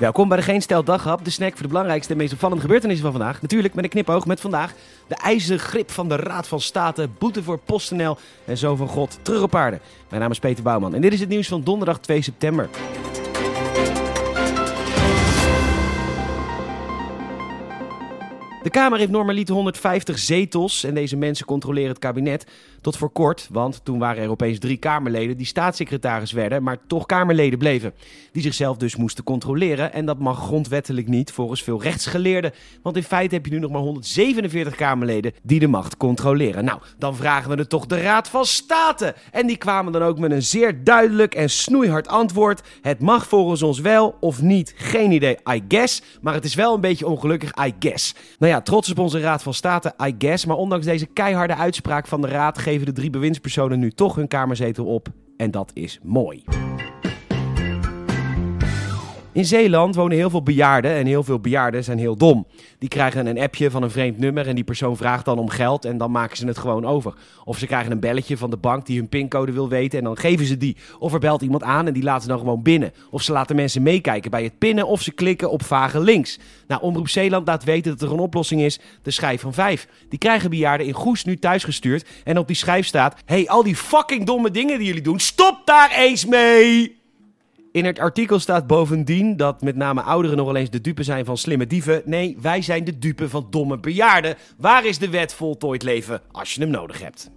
Welkom bij de Geen Stel Daghap, de snack voor de belangrijkste en meest opvallende gebeurtenissen van vandaag. Natuurlijk met een knipoog met vandaag de ijzeren grip van de Raad van State, boete voor PostNL en Zoon van God terug op aarde. Mijn naam is Peter Bouwman en dit is het nieuws van donderdag 2 september. De Kamer heeft normaliter 150 zetels en deze mensen controleren het kabinet. Tot voor kort, want toen waren er opeens drie Kamerleden die staatssecretaris werden, maar toch Kamerleden bleven. Die zichzelf dus moesten controleren en dat mag grondwettelijk niet volgens veel rechtsgeleerden. Want in feite heb je nu nog maar 147 Kamerleden die de macht controleren. Nou, dan vragen we het toch de Raad van State. En die kwamen dan ook met een zeer duidelijk en snoeihard antwoord. Het mag volgens ons wel of niet, geen idee, I guess. Maar het is wel een beetje ongelukkig, I guess. Nou ja, trots op onze Raad van State, I guess. Maar ondanks deze keiharde uitspraak van de Raad geven de drie bewindspersonen nu toch hun kamerzetel op. En dat is mooi. In Zeeland wonen heel veel bejaarden en heel veel bejaarden zijn heel dom. Die krijgen een appje van een vreemd nummer en die persoon vraagt dan om geld en dan maken ze het gewoon over. Of ze krijgen een belletje van de bank die hun pincode wil weten en dan geven ze die. Of er belt iemand aan en die laten ze dan gewoon binnen. Of ze laten mensen meekijken bij het pinnen of ze klikken op vage links. Nou, Omroep Zeeland laat weten dat er een oplossing is, de schijf van vijf. Die krijgen bejaarden in Goes nu thuisgestuurd en op die schijf staat... hey, al die fucking domme dingen die jullie doen, stop daar eens mee! In het artikel staat bovendien dat met name ouderen nog wel eens de dupe zijn van slimme dieven. Nee, wij zijn de dupe van domme bejaarden. Waar is de wet voltooid leven als je hem nodig hebt?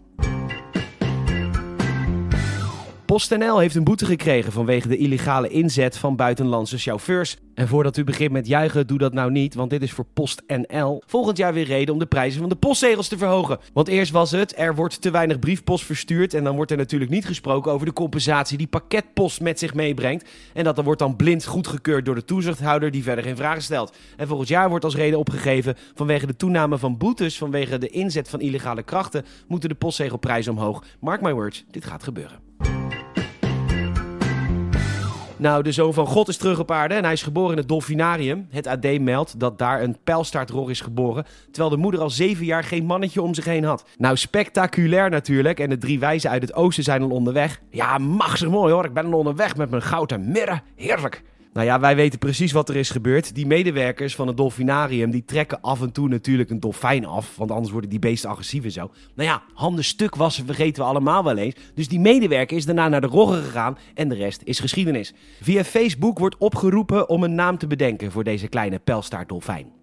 PostNL heeft een boete gekregen vanwege de illegale inzet van buitenlandse chauffeurs. En voordat u begint met juichen, doe dat nou niet, want dit is voor PostNL volgend jaar weer reden om de prijzen van de postzegels te verhogen. Want eerst was het, er wordt te weinig briefpost verstuurd en dan wordt er natuurlijk niet gesproken over de compensatie die pakketpost met zich meebrengt. En dat wordt dan blind goedgekeurd door de toezichthouder die verder geen vragen stelt. En volgend jaar wordt als reden opgegeven vanwege de toename van boetes vanwege de inzet van illegale krachten moeten de postzegelprijzen omhoog. Mark my words, dit gaat gebeuren. Nou, de zoon van God is terug op aarde en hij is geboren in het dolfinarium. Het AD meldt dat daar een pijlstaartror is geboren, terwijl de moeder al zeven jaar geen mannetje om zich heen had. Nou, spectaculair natuurlijk en de drie wijzen uit het oosten zijn al onderweg. Ja, machtig mooi hoor, ik ben al onderweg met mijn goud en mirre. Heerlijk. Nou ja, wij weten precies wat er is gebeurd. Die medewerkers van het dolfinarium die trekken af en toe natuurlijk een dolfijn af. Want anders worden die beesten agressief en zo. Nou ja, handen stuk wassen vergeten we allemaal wel eens. Dus die medewerker is daarna naar de roggen gegaan en de rest is geschiedenis. Via Facebook wordt opgeroepen om een naam te bedenken voor deze kleine pijlstaartdolfijn.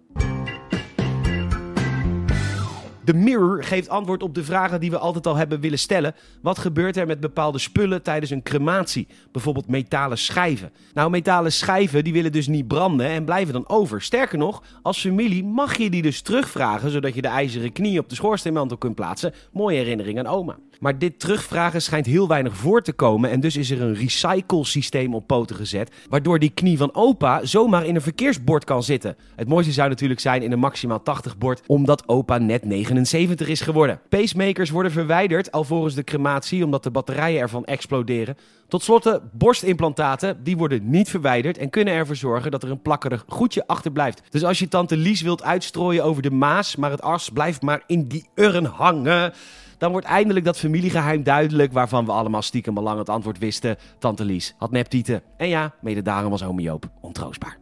De Mirror geeft antwoord op de vragen die we altijd al hebben willen stellen. Wat gebeurt er met bepaalde spullen tijdens een crematie? Bijvoorbeeld metalen schijven. Nou, metalen schijven die willen dus niet branden en blijven dan over. Sterker nog, als familie mag je die dus terugvragen, zodat je de ijzeren knie op de schoorsteenmantel kunt plaatsen. Mooie herinnering aan oma. Maar dit terugvragen schijnt heel weinig voor te komen en dus is er een recycle-systeem op poten gezet, waardoor die knie van opa zomaar in een verkeersbord kan zitten. Het mooiste zou natuurlijk zijn in een maximaal 80 bord, omdat opa net 79 is geworden. Pacemakers worden verwijderd alvorens de crematie, omdat de batterijen ervan exploderen. Tot slot, borstimplantaten, die worden niet verwijderd en kunnen ervoor zorgen dat er een plakkerig goedje achterblijft. Dus als je tante Lies wilt uitstrooien over de Maas, maar het as blijft maar in die urn hangen dan wordt eindelijk dat familiegeheim duidelijk waarvan we allemaal stiekem al lang het antwoord wisten. Tante Lies had neptieten. En ja, mede daarom was oom Joop ontroostbaar.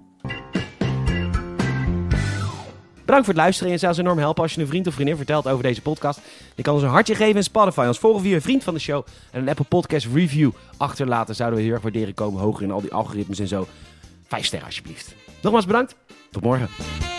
Bedankt voor het luisteren en zou enorm helpen als je een vriend of vriendin vertelt over deze podcast. Je kan ons een hartje geven in Spotify, ons volgen via een vriend van de show en een Apple Podcast review achterlaten. Zouden we heel erg waarderen komen, hoger in al die algoritmes en zo. Vijf sterren alsjeblieft. Nogmaals bedankt, tot morgen.